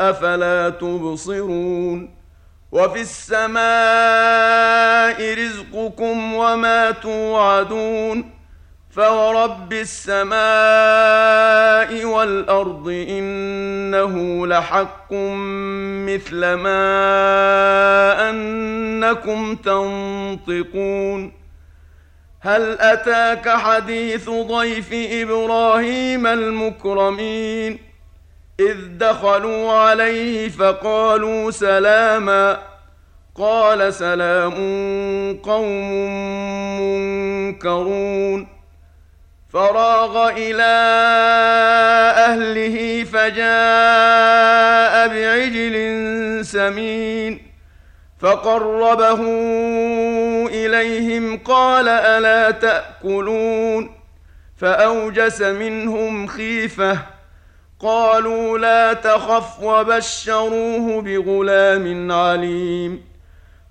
أفلا تبصرون وفي السماء رزقكم وما توعدون فورب السماء والأرض إنه لحق مثل ما أنكم تنطقون هل أتاك حديث ضيف إبراهيم المكرمين إذ دخلوا عليه فقالوا سلاما قال سلام قوم منكرون. فراغ إلى أهله فجاء بعجل سمين فقربه إليهم قال ألا تأكلون فأوجس منهم خيفة. قالوا لا تخف وبشروه بغلام عليم.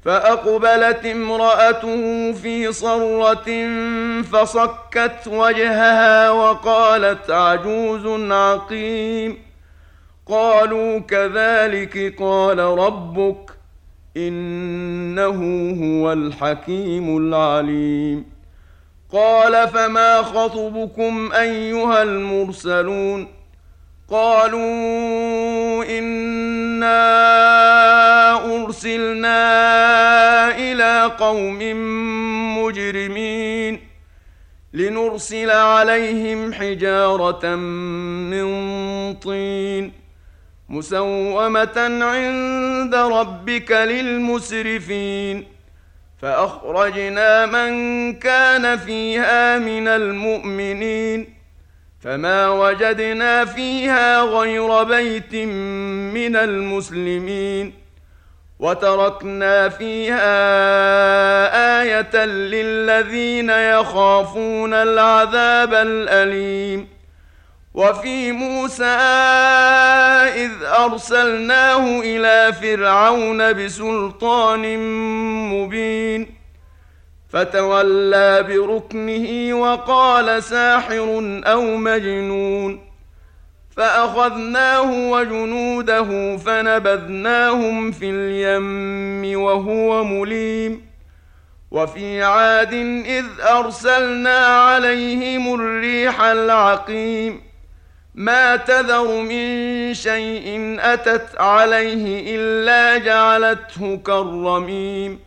فأقبلت امرأته في صرة فصكت وجهها وقالت عجوز عقيم. قالوا كذلك قال ربك إنه هو الحكيم العليم. قال فما خطبكم أيها المرسلون؟ قالوا إنا أرسلنا إلى قوم مجرمين لنرسل عليهم حجارة من طين مسومة عند ربك للمسرفين فأخرجنا من كان فيها من المؤمنين فما وجدنا فيها غير بيت من المسلمين وتركنا فيها آية للذين يخافون العذاب الأليم وفي موسى إذ أرسلناه إلى فرعون بسلطان مبين فتولى بركنه وقال ساحر أو مجنون. فأخذناه وجنوده فنبذناهم في اليم وهو مليم. وفي عاد إذ أرسلنا عليهم الريح العقيم. ما تذر من شيء أتت عليه إلا جعلته كالرميم.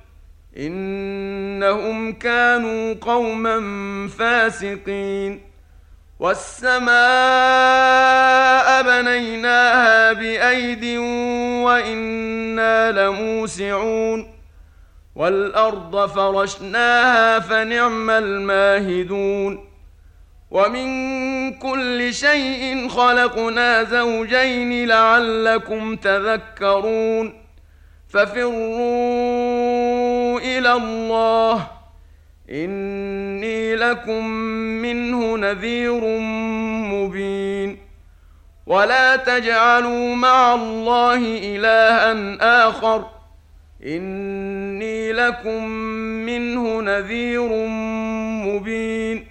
إنهم كانوا قوما فاسقين. والسماء بنيناها بأيد وإنا لموسعون. والأرض فرشناها فنعم الماهدون. ومن كل شيء خلقنا زوجين لعلكم تذكرون. ففروا إلى الله. إني لكم منه نذير مبين. ولا تجعلوا مع الله إلها آخر. إني لكم منه نذير مبين.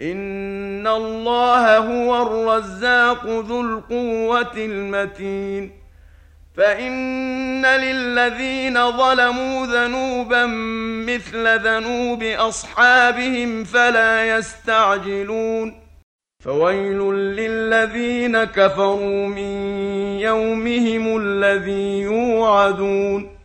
ان الله هو الرزاق ذو القوه المتين فان للذين ظلموا ذنوبا مثل ذنوب اصحابهم فلا يستعجلون فويل للذين كفروا من يومهم الذي يوعدون